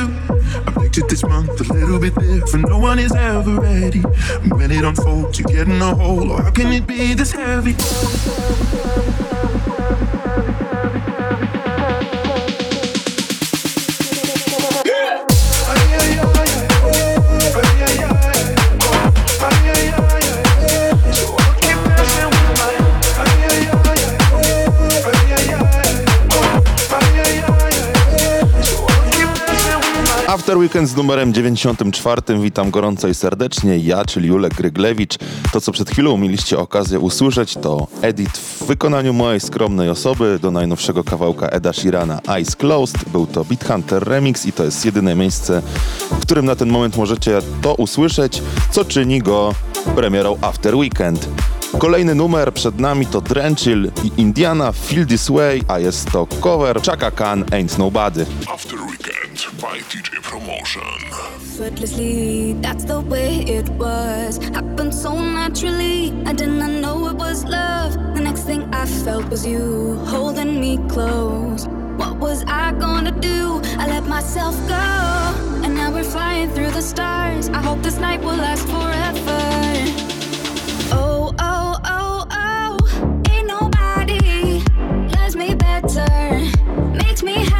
you. I pictured this month a little bit different. No one is ever ready. When it unfolds, you get in a hole. Or how can it be this heavy? After Weekend z numerem 94. Witam gorąco i serdecznie. Ja, czyli Julek Gryglewicz. To, co przed chwilą mieliście okazję usłyszeć, to edit w wykonaniu mojej skromnej osoby do najnowszego kawałka Eda Shirana Ice Closed. Był to Beat Hunter Remix i to jest jedyne miejsce, w którym na ten moment możecie to usłyszeć, co czyni go premierą After Weekend. Kolejny numer przed nami to Drenchill i Indiana Feel This Way, a jest to cover Chaka Khan Ain't Nobody. After weekend. Sessions by DJ Promotion. Effortlessly, that's the way it was. Happened so naturally, I did not know it was love. The next thing I felt was you holding me close. What was I gonna do? I let myself go, and now we're flying through the stars. I hope this night will last forever. Oh, oh, oh, oh, ain't nobody loves me better, makes me happy.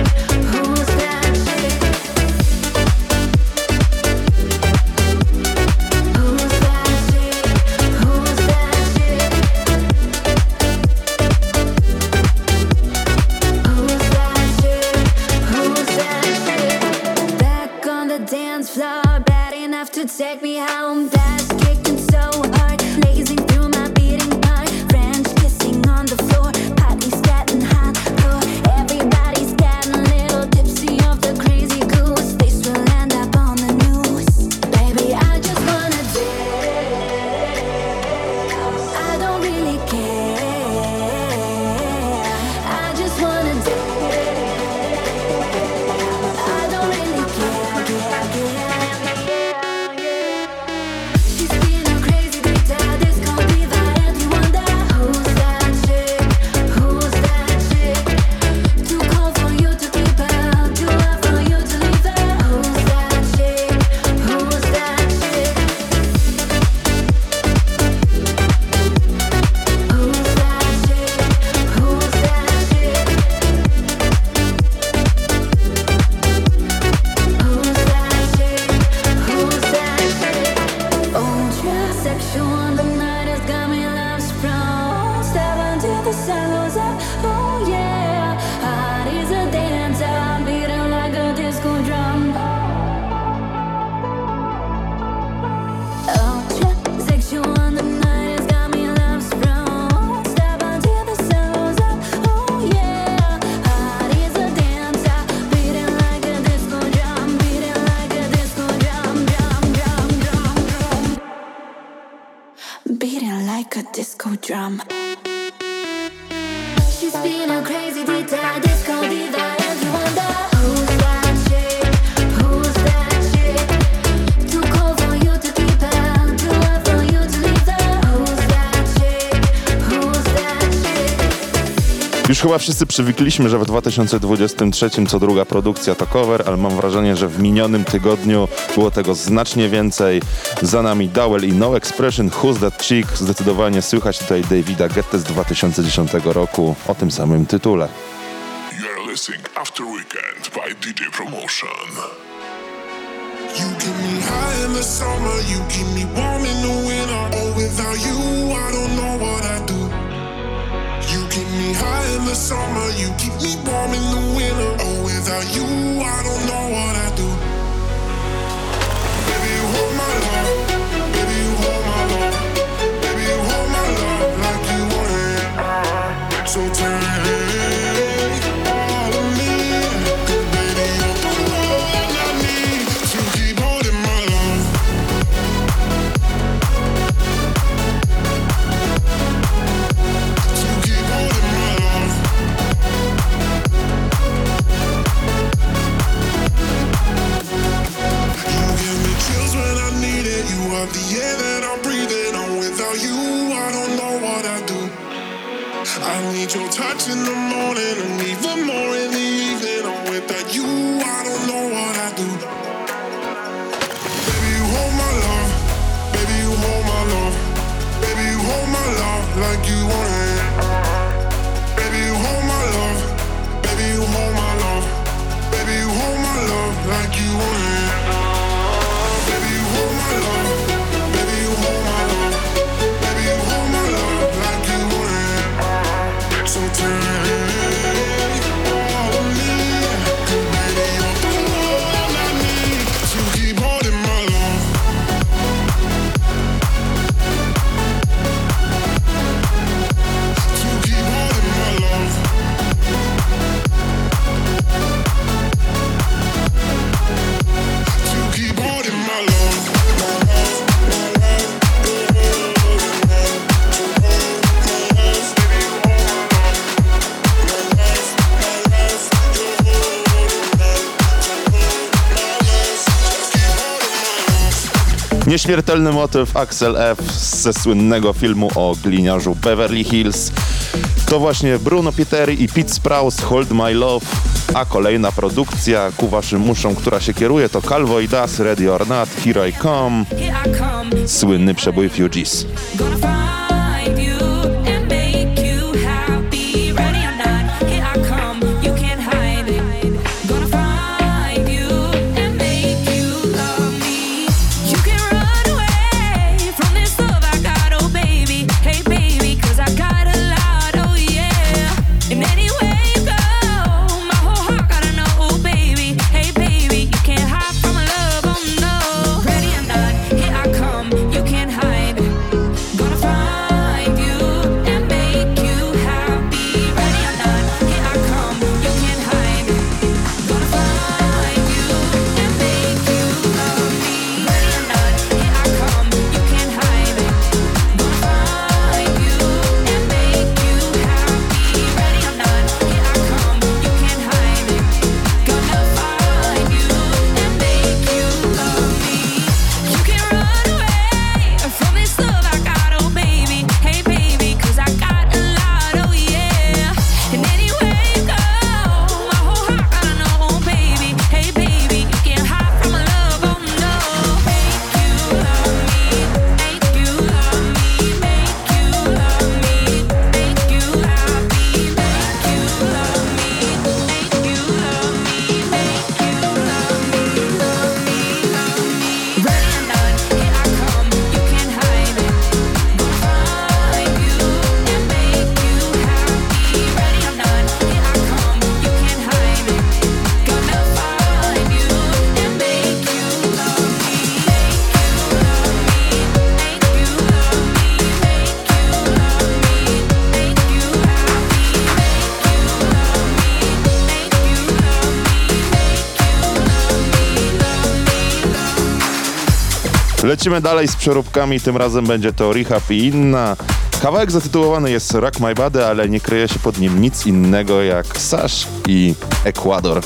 drum. Już chyba wszyscy przywykliśmy, że w 2023 co druga produkcja to cover, ale mam wrażenie, że w minionym tygodniu było tego znacznie więcej. Za nami Dowell i No Expression, Who's That Chick? Zdecydowanie słychać tutaj Davida Getty z 2010 roku o tym samym tytule. You're listening After Weekend by DJ Promotion. You keep me high in the summer, you keep me warm in the winter. Oh, without you, I don't know what I do. You keep me high in the summer, you keep me warm in the winter. Oh, without you, I don't know what I do. Baby, you hold my love. Baby, you hold my love. Baby, you hold my love like you want it. So turn of the air that I'm breathing. Without you, I don't know what I do. I need your touch in the morning and even more in the evening. On without you, I don't know. Nieśmiertelny motyw Axel F. ze słynnego filmu o gliniarzu Beverly Hills. To właśnie Bruno Pitteri i Pete Sprouse Hold My Love, a kolejna produkcja ku waszym muszom, która się kieruje to Calvo i Das, Ready or Not, Here I Come, słynny przebój Fugees. Lecimy dalej z przeróbkami, tym razem będzie to Rehab i inna. Kawałek zatytułowany jest Rock My Body, ale nie kryje się pod nim nic innego jak Sash i Ekwador.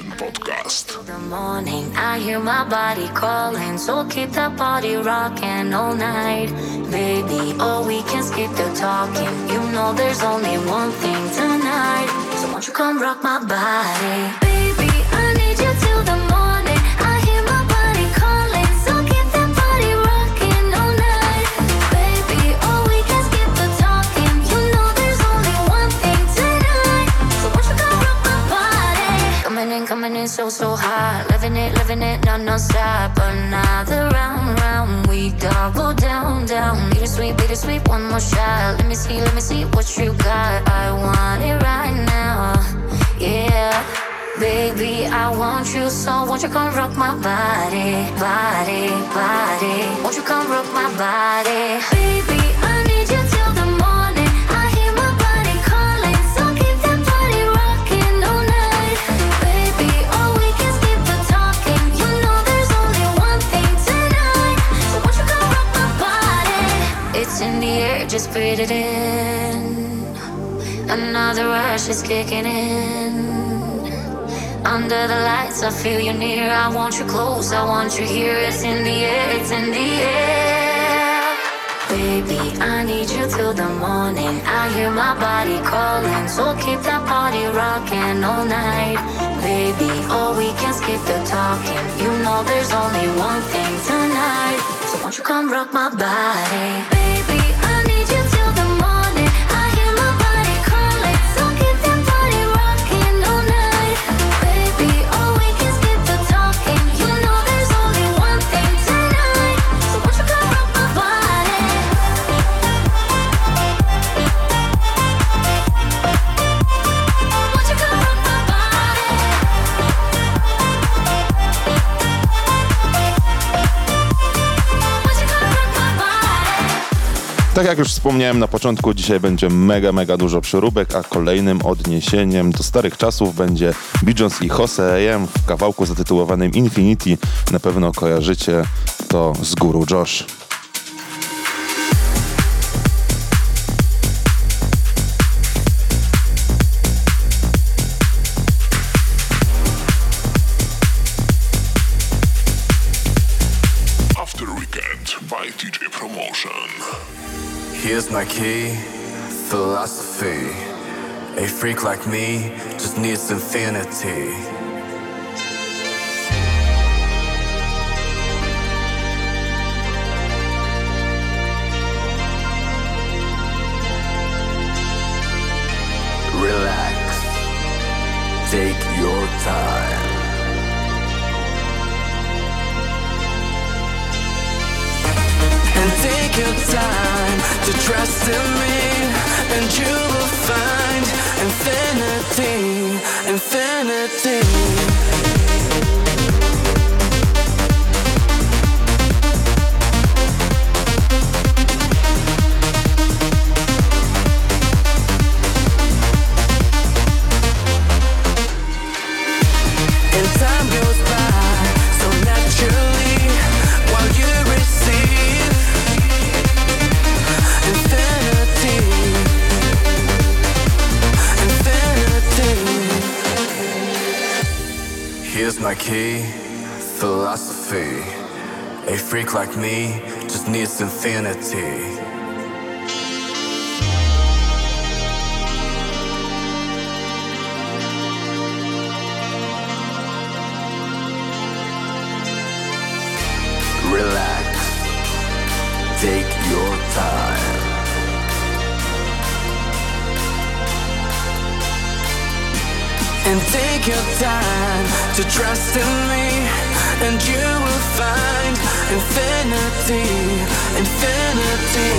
Podcast. the morning, I hear my body calling. So keep the body rocking all night. Baby, oh, we can skip the talking. You know there's only one thing tonight. So won't you come rock my body? Coming in, so, so hot. Living it, living it, non stop. Another round, round. We double down, down. Beat it sweet, beat it sweet, one more shot. Let me see, let me see what you got. I want it right now. Yeah. Baby, I want you so won't you come rock my body, body, body? Won't you come rock my body? Baby, breathe it in. Another rush is kicking in. Under the lights, I feel you near. I want you close, I want you here. It's in the air, it's in the air. Baby, I need you till the morning. I hear my body calling, so keep that body rocking all night. Baby, oh, we can skip the talking. You know there's only one thing tonight. So won't you come rock my body? Baby, Tak jak już wspomniałem na początku, dzisiaj będzie mega, mega dużo przeróbek, a kolejnym odniesieniem do starych czasów będzie Jones i Jose AM w kawałku zatytułowanym Infinity. Na pewno kojarzycie to z guru Josh. Key, philosophy. A freak like me just needs infinity. Relax, take your time. and take your time to trust in me and you will find infinity infinity My key, philosophy. A freak like me just needs infinity. Take your time to trust in me, and you will find infinity, infinity.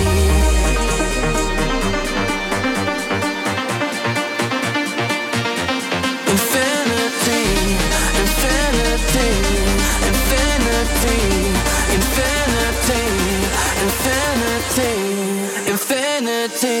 Infinity, infinity, infinity, infinity, infinity, infinity.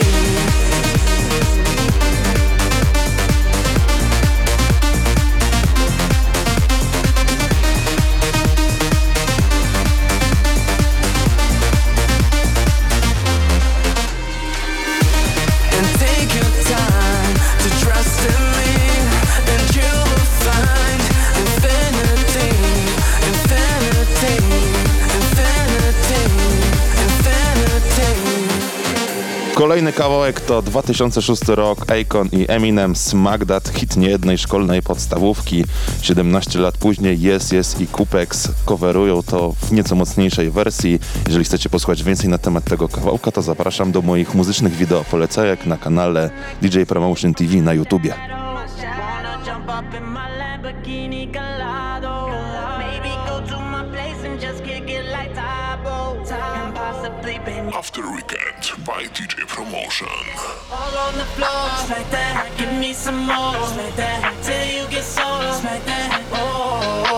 Kolejny kawałek to 2006 rok, Akon i Eminem, Smack That, hit niejednej szkolnej podstawówki. 17 lat później Yes Yes i Kupex coverują to w nieco mocniejszej wersji. Jeżeli chcecie posłuchać więcej na temat tego kawałka, to zapraszam do moich muzycznych wideo polecajek na kanale DJ Promotion TV na YouTubie. After weekend. Beat by DJ Promotion. All on the floor, smack that, give me some more, smack that, till you get sore, like that, oh.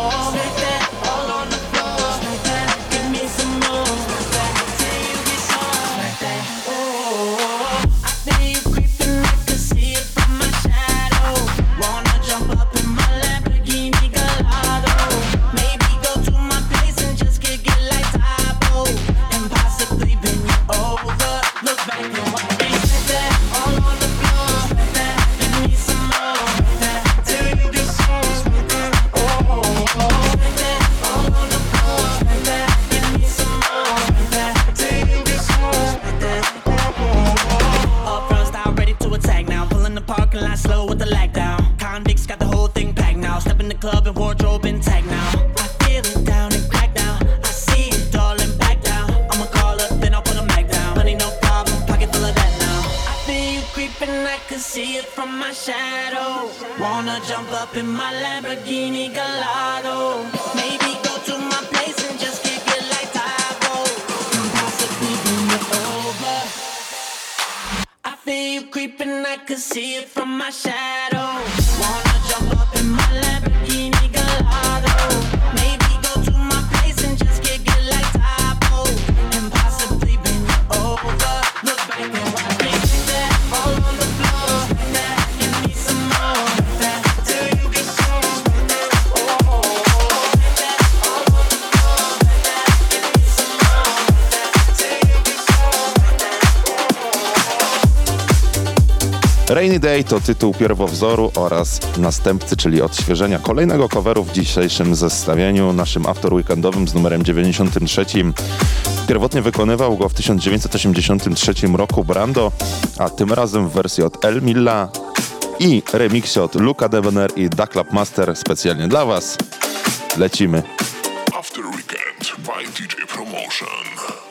Gonna jump up in my Lamborghini Gallardo. Maybe go to my place and just kick it like Tybo. And possibly bring it over. I feel you creeping, I can see it from my shadow. Rainy Day to tytuł pierwowzoru oraz następcy, czyli odświeżenia kolejnego coveru w dzisiejszym zestawieniu, naszym after weekendowym z numerem 93. Pierwotnie wykonywał go w 1983 roku Brando, a tym razem w wersji od El Milla i remiksie od Luca Devener i Da Club Master specjalnie dla Was. Lecimy. After Weekend by DJ Promotion.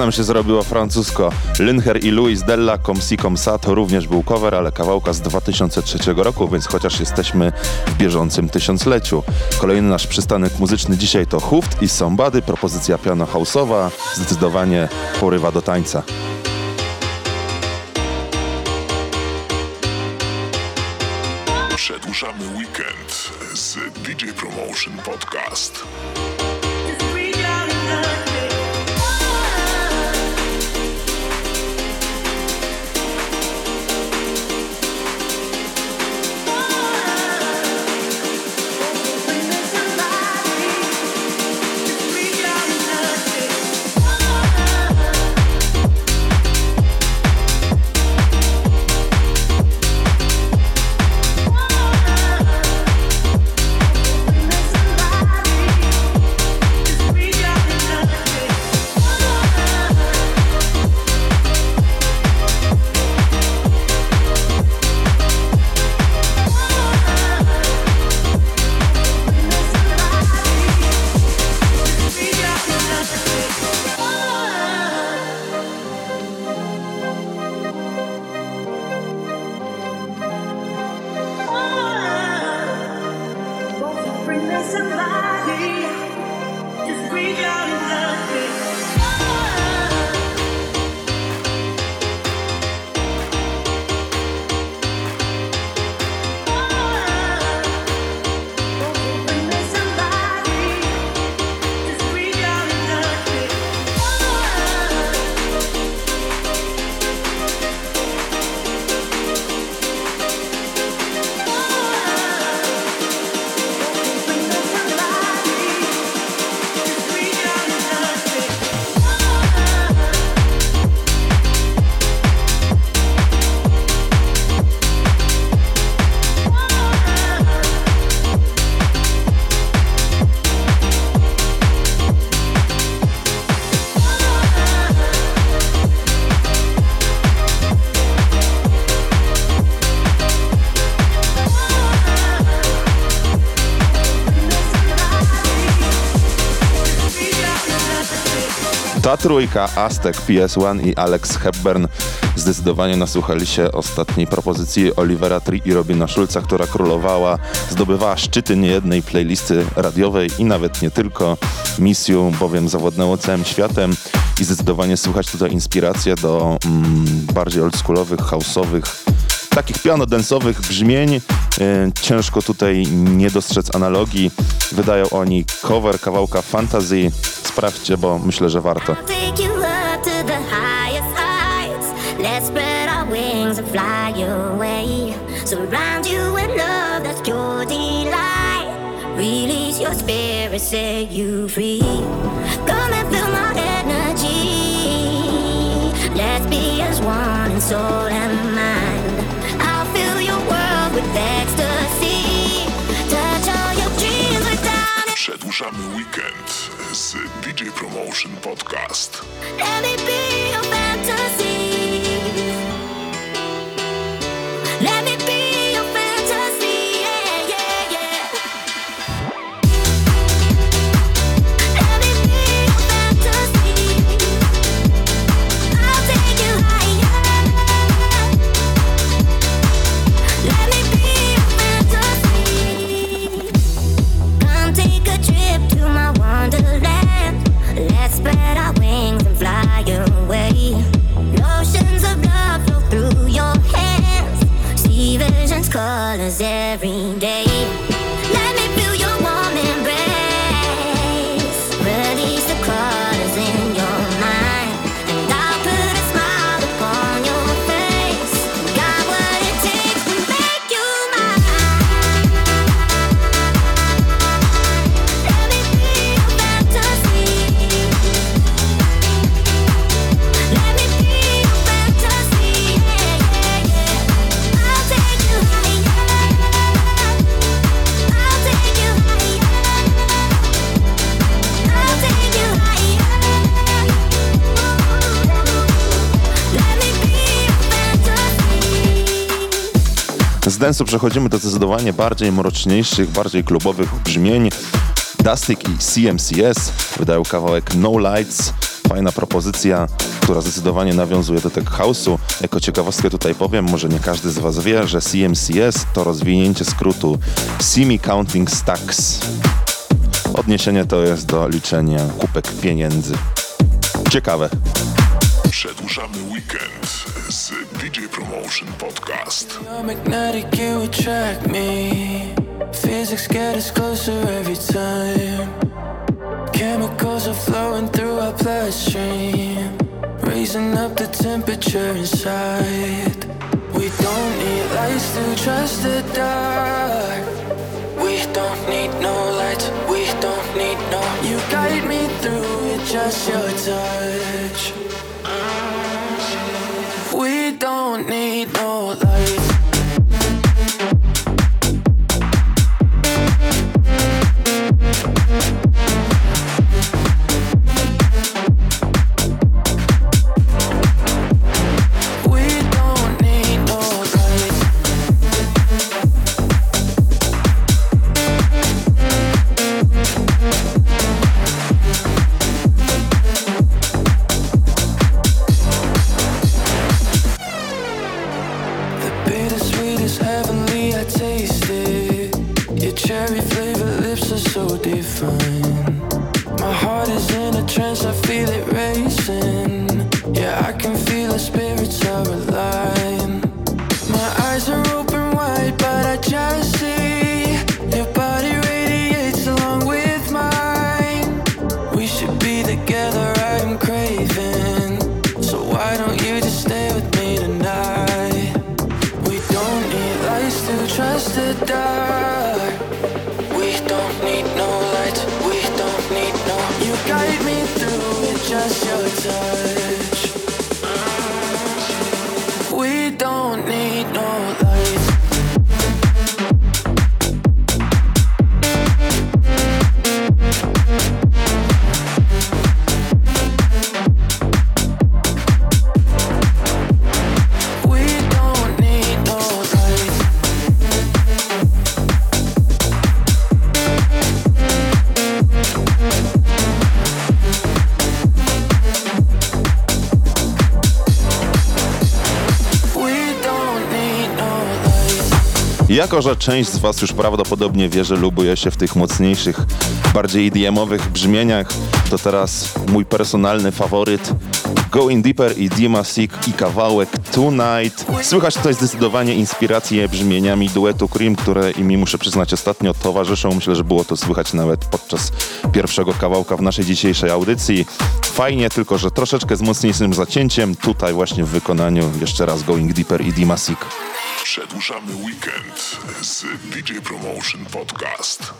nam się zrobiło francusko. Lynher i Louis Della Com Si Com Sa to również był cover, ale kawałka z 2003 roku, więc chociaż jesteśmy w bieżącym tysiącleciu. Kolejny nasz przystanek muzyczny dzisiaj to Huft i Somebody, propozycja piano house'owa, zdecydowanie porywa do tańca. Przedłużamy weekend z DJ Promotion Podcast. trójka Aztek, PS1 i Alex Hepburn zdecydowanie nasłuchali się ostatniej propozycji Olivera Tree i Robina Schulza, która królowała, zdobywała szczyty niejednej playlisty radiowej i nawet nie tylko. Misją bowiem zawładnęło całym światem i zdecydowanie słychać tutaj inspiracje do mm, bardziej oldschoolowych, houseowych, takich pianodensowych brzmień, E, ciężko tutaj nie dostrzec analogii. Wydają oni cover kawałka Fantasy. Sprawdźcie, bo myślę, że warto. Przedłużamy weekend z DJ Promotion Podcast. Colors every day. Dance'u przechodzimy do zdecydowanie bardziej mroczniejszych, bardziej klubowych brzmień. Dustic i CMCS wydają kawałek No Lights. Fajna propozycja, która zdecydowanie nawiązuje do tech house'u. Jako ciekawostkę tutaj powiem, może nie każdy z Was wie, że CMCS to rozwinięcie skrótu See Me Counting Stacks. Odniesienie to jest do liczenia kupek pieniędzy. Ciekawe. Przedłużamy weekend z DJ Promotion Podcast. You're magnetic, you attract me. Physics get us closer every time. Chemicals are flowing through our bloodstream, raising up the temperature inside. We don't need lights to trust the dark. We don't need no lights, we don't need no. You guide me through it, just your touch. We don't need no lights. Jako, że część z Was już prawdopodobnie wie, że lubuje się w tych mocniejszych, bardziej EDM-owych brzmieniach, to teraz mój personalny faworyt Going Deeper i Dima Sick i kawałek Tonight. Słychać tutaj zdecydowanie inspiracje brzmieniami duetu Cream, które i mi muszę przyznać ostatnio towarzyszą. Myślę, że było to słychać nawet podczas pierwszego kawałka w naszej dzisiejszej audycji. Fajnie, tylko że troszeczkę z mocniejszym zacięciem. Tutaj właśnie w wykonaniu jeszcze raz Going Deeper i Dima Sick. Przedłużamy weekend z DJ Promotion Podcast.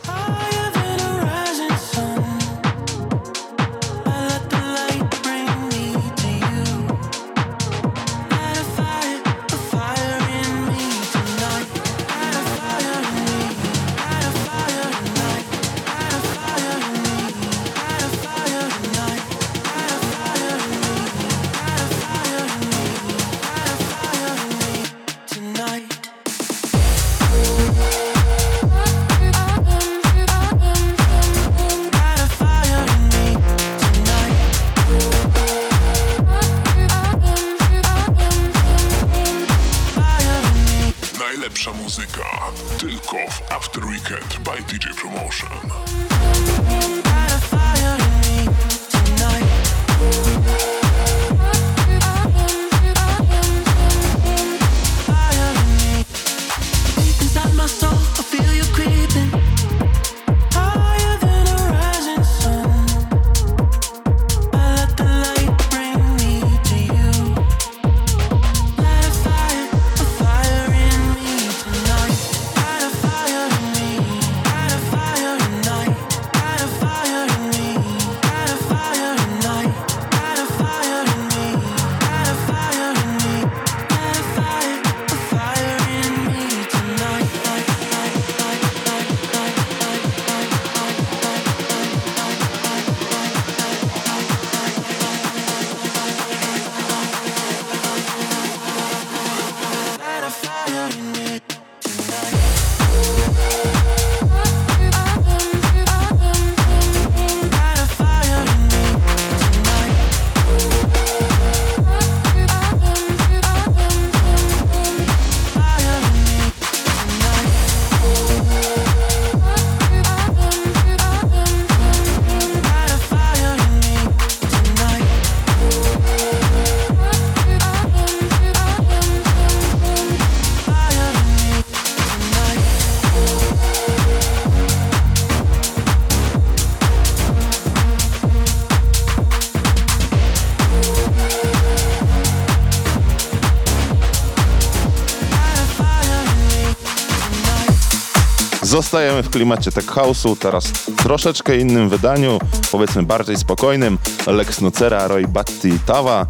Tonight. Zostajemy w klimacie tech house'u, teraz w troszeczkę innym wydaniu, powiedzmy bardziej spokojnym. Lex Nucera, Roy Batty i Tawa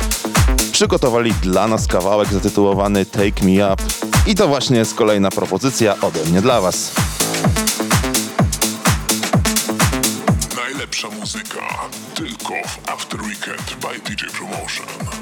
przygotowali dla nas kawałek zatytułowany Take Me Up. I to właśnie jest kolejna propozycja ode mnie dla was. Najlepsza muzyka tylko w After Weekend by DJ Promotion.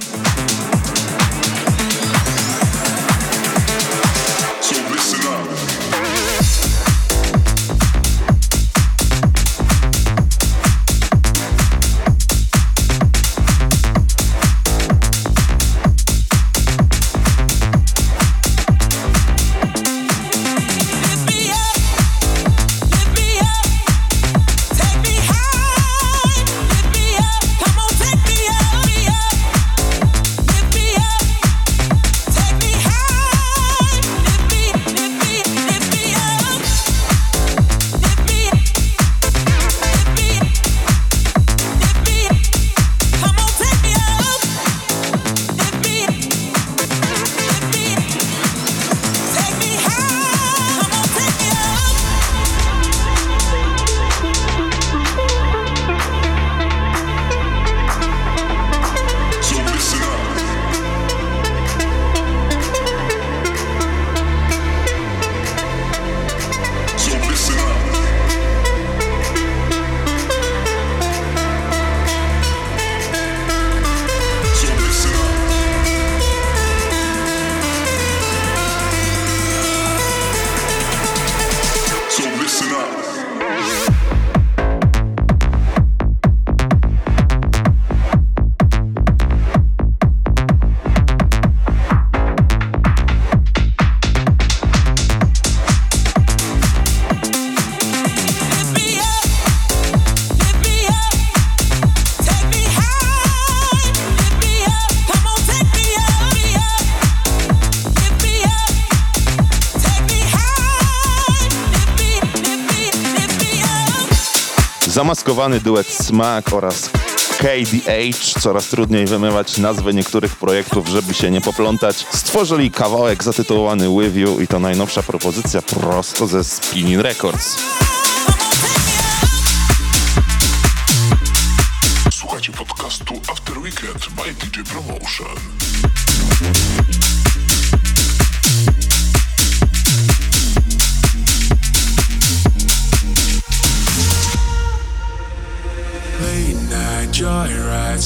Zamaskowany duet Smack oraz KDH, coraz trudniej wymywać nazwy niektórych projektów, żeby się nie poplątać, stworzyli kawałek zatytułowany With You i to najnowsza propozycja prosto ze Spinning Records.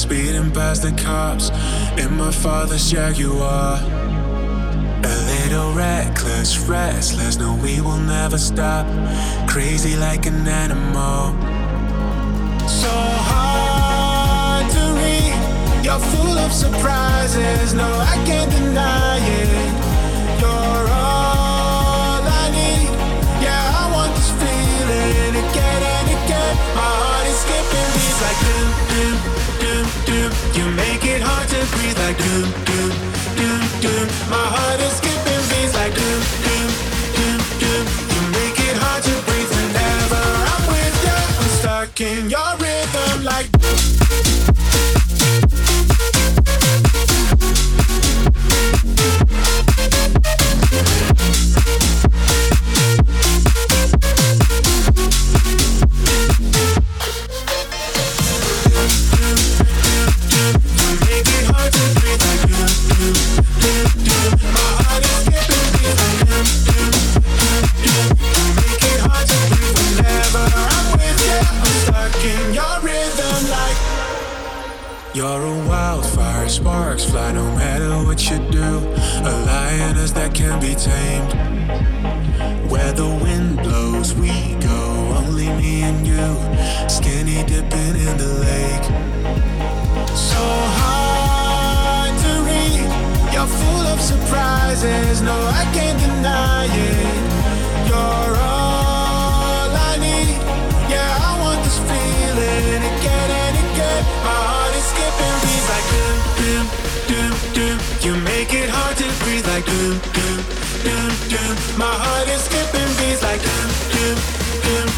Speeding past the cops in my father's Jaguar. A little reckless, restless, no, we will never stop. Crazy like an animal. So hard to read, you're full of surprises, no, I can't deny You make it hard to breathe like do do do do. My heart is no matter what you do. A lioness that can be tamed. Where the wind blows, we go. Only me and you, skinny dipping in the lake. So hard to read. You're full of surprises. No, I can't deny it. You're all You make it hard to breathe like do do do do. My heart is skipping beats like doom, doom, doom.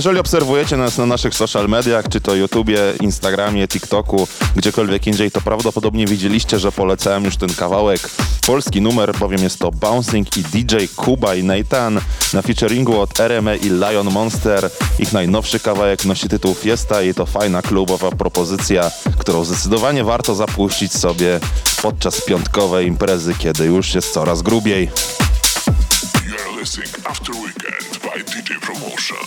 Jeżeli obserwujecie nas na naszych social mediach, czy to YouTubie, Instagramie, TikToku, gdziekolwiek indziej, to prawdopodobnie widzieliście, że polecałem już ten kawałek. Polski numer, bowiem jest to Bouncing i DJ Kuba i Nathan na featuringu od RME i Lion Monster. Ich najnowszy kawałek nosi tytuł Fiesta i to fajna klubowa propozycja, którą zdecydowanie warto zapuścić sobie podczas piątkowej imprezy, kiedy już jest coraz grubiej. You're listening DJ Promotion.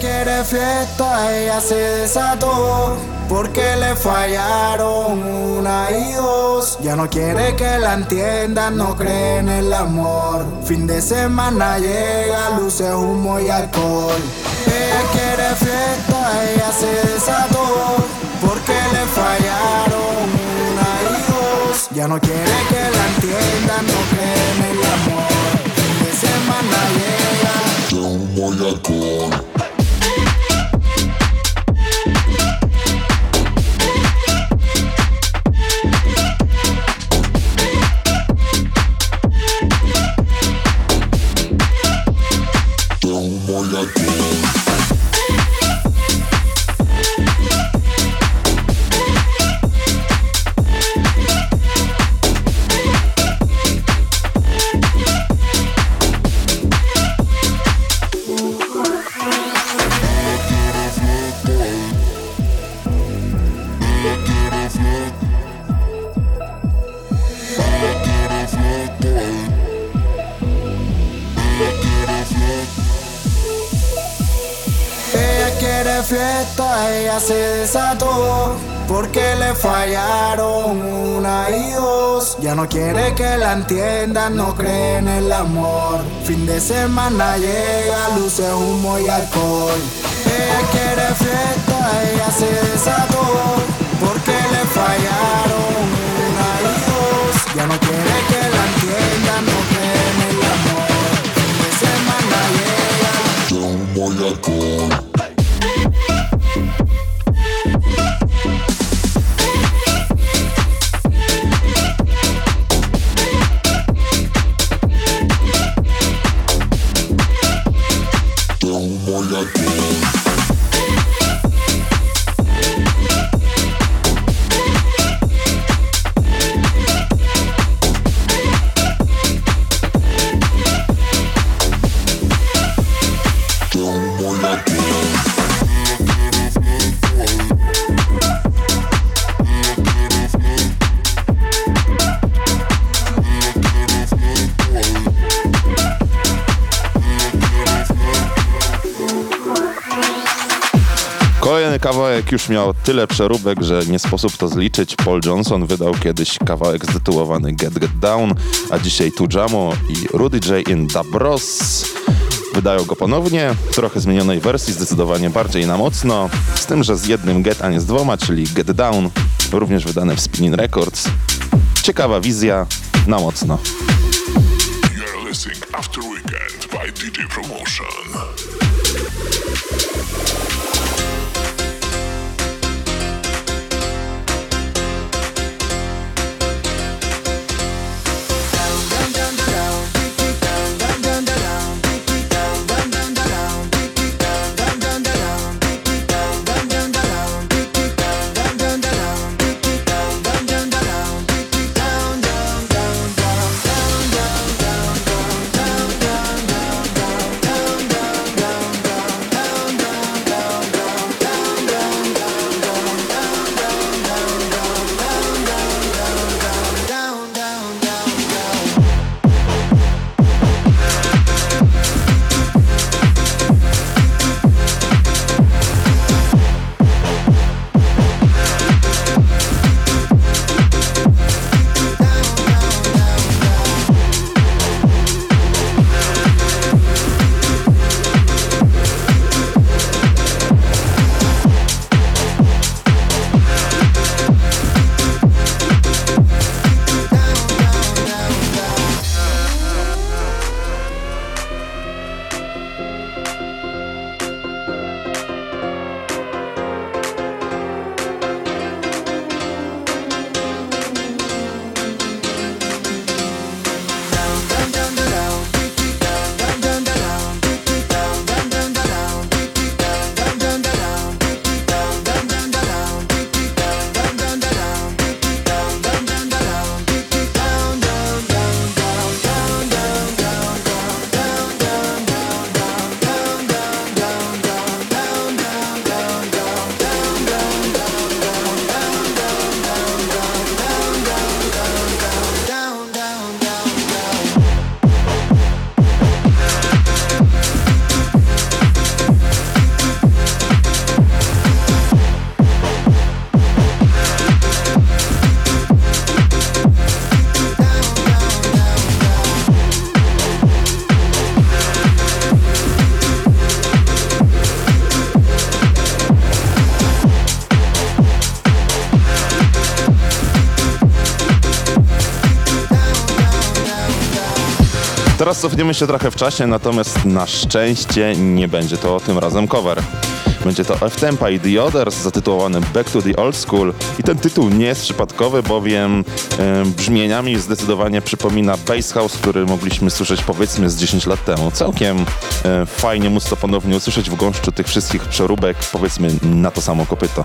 quiere fiesta, ella se desató porque le fallaron una y dos. Ya no quiere que la entiendan, no cree en el amor. Fin de semana llega, luces, humo y alcohol. Ella quiere fiesta, ella se desató porque le fallaron una y dos. Ya no quiere que la entiendan, no cree voy are gone. Desató porque le fallaron una y dos. Ya no quiere que la entiendan, no cree en el amor. Fin de semana llega, luce humo y alcohol. Ella quiere fiesta, ella se desató, porque le fallaron una y dos. Ya no quiere que la entiendan, no cree en el amor. Fin de semana llega, luce humo y alcohol. Już miał tyle przeróbek, że nie sposób to zliczyć. Paul Johnson wydał kiedyś kawałek ztytułowany Get Get Down, a dzisiaj Tujamo i Rudy J in Dabros wydają go ponownie, w trochę zmienionej wersji, zdecydowanie bardziej na mocno, z tym, że z jednym get, a nie z dwoma, czyli Get Down, również wydane w Spinning Records. Ciekawa wizja, na mocno. You're listening After Weekend by DJ Promotion. Cofniemy się trochę w czasie, natomiast na szczęście nie będzie to tym razem cover. Będzie to F-Tempa i The Others zatytułowany Back to the Old School i ten tytuł nie jest przypadkowy, bowiem e, brzmieniami zdecydowanie przypomina Bass House, który mogliśmy słyszeć powiedzmy z 10 lat temu. Całkiem e, fajnie móc to ponownie usłyszeć w gąszczu tych wszystkich przeróbek, powiedzmy na to samo kopyto.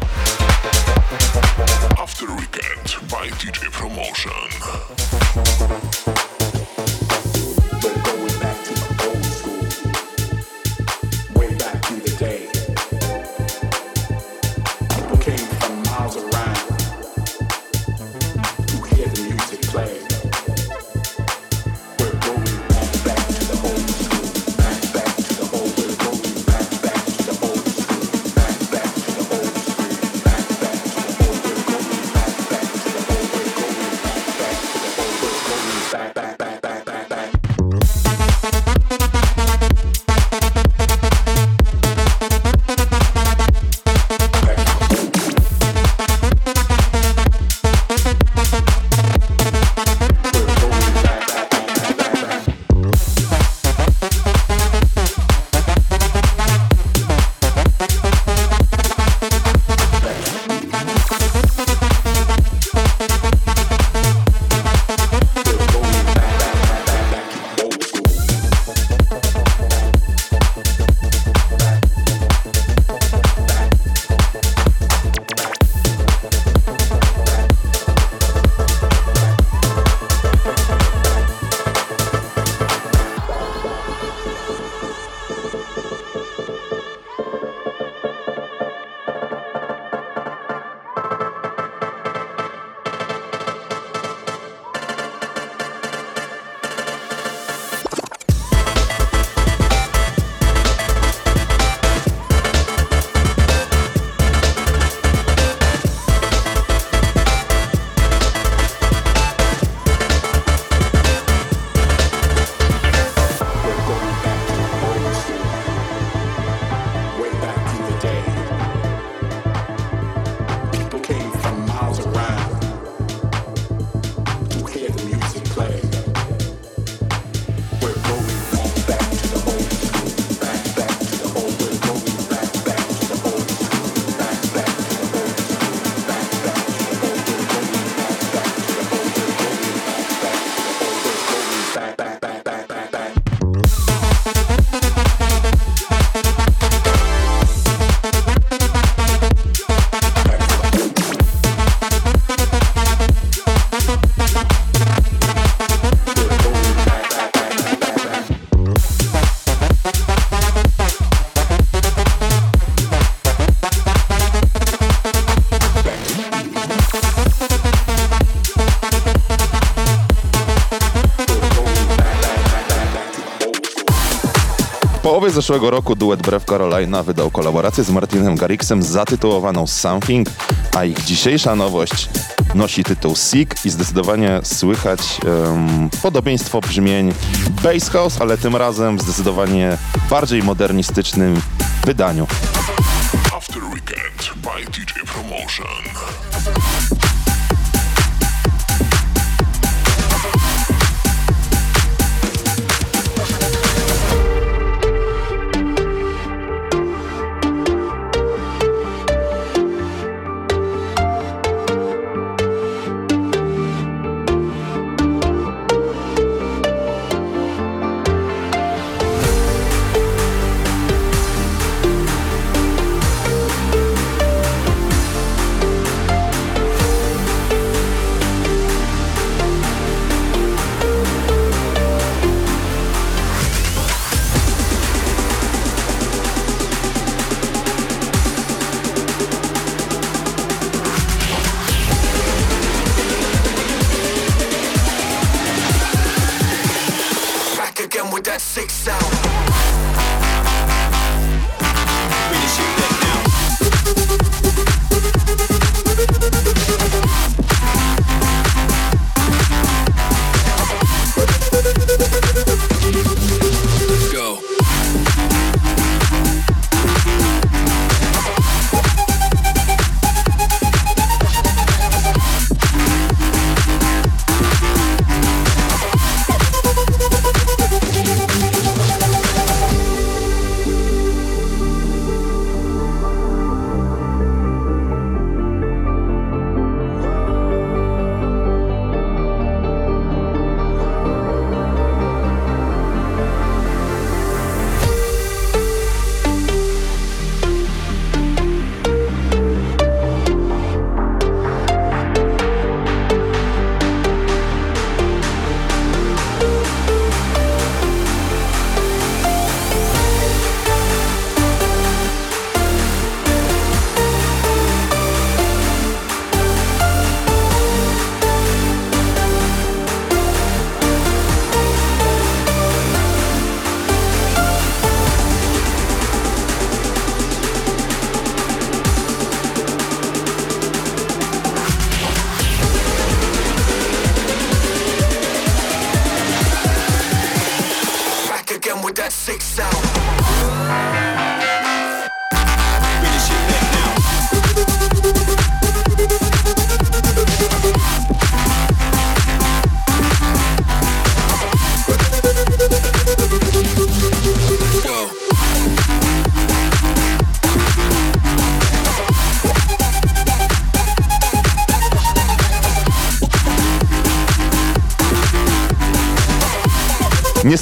Zeszłego roku duet Brew Carolina wydał kolaborację z Martinem Garrixem zatytułowaną Something, a ich dzisiejsza nowość nosi tytuł Sick i zdecydowanie słychać em, podobieństwo brzmień Bass House, ale tym razem w zdecydowanie bardziej modernistycznym wydaniu. that six out.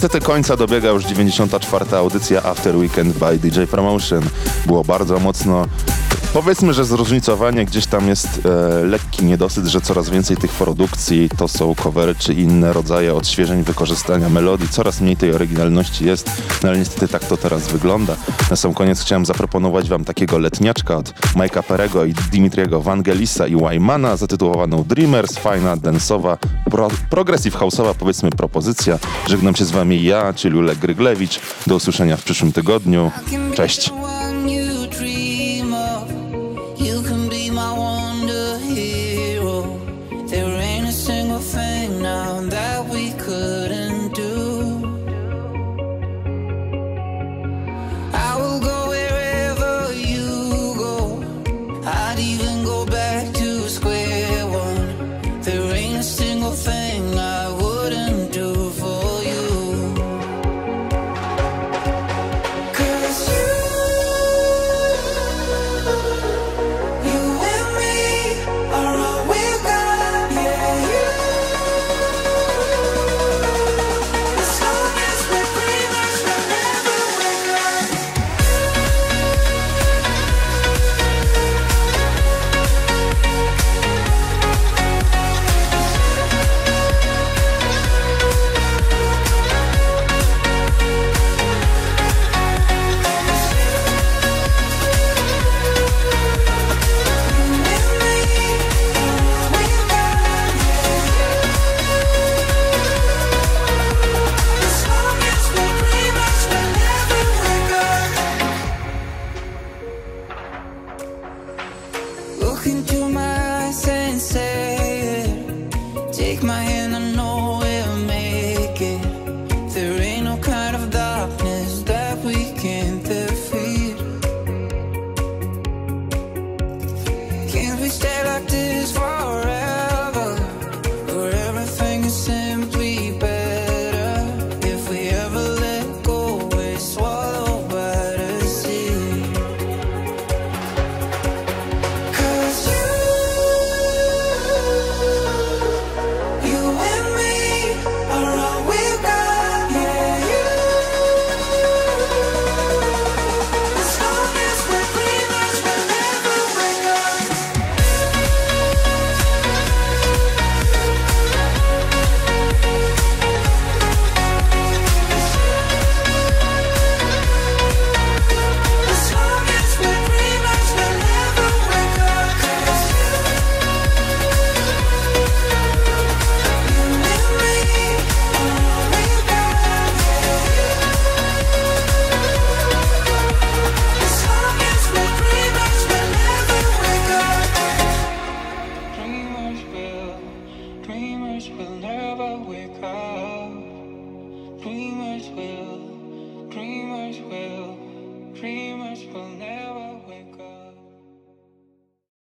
Niestety końca dobiega już 94. audycja After Weekend by DJ Promotion. Było bardzo mocno. Powiedzmy, że zróżnicowanie gdzieś tam jest e, lekki niedosyt, że coraz więcej tych produkcji to są covery czy inne rodzaje odświeżeń wykorzystania melodii. Coraz mniej tej oryginalności jest, no ale niestety tak to teraz wygląda. Na sam koniec chciałem zaproponować wam takiego letniaczka od Mike'a Perego i Dimitriego Vangelisa i Wymana zatytułowaną Dreamers, fajna, densowa, pro, progressive house'owa powiedzmy propozycja. Żegnam się z wami ja, czyli Ulek Gryglewicz. Do usłyszenia w przyszłym tygodniu. Cześć!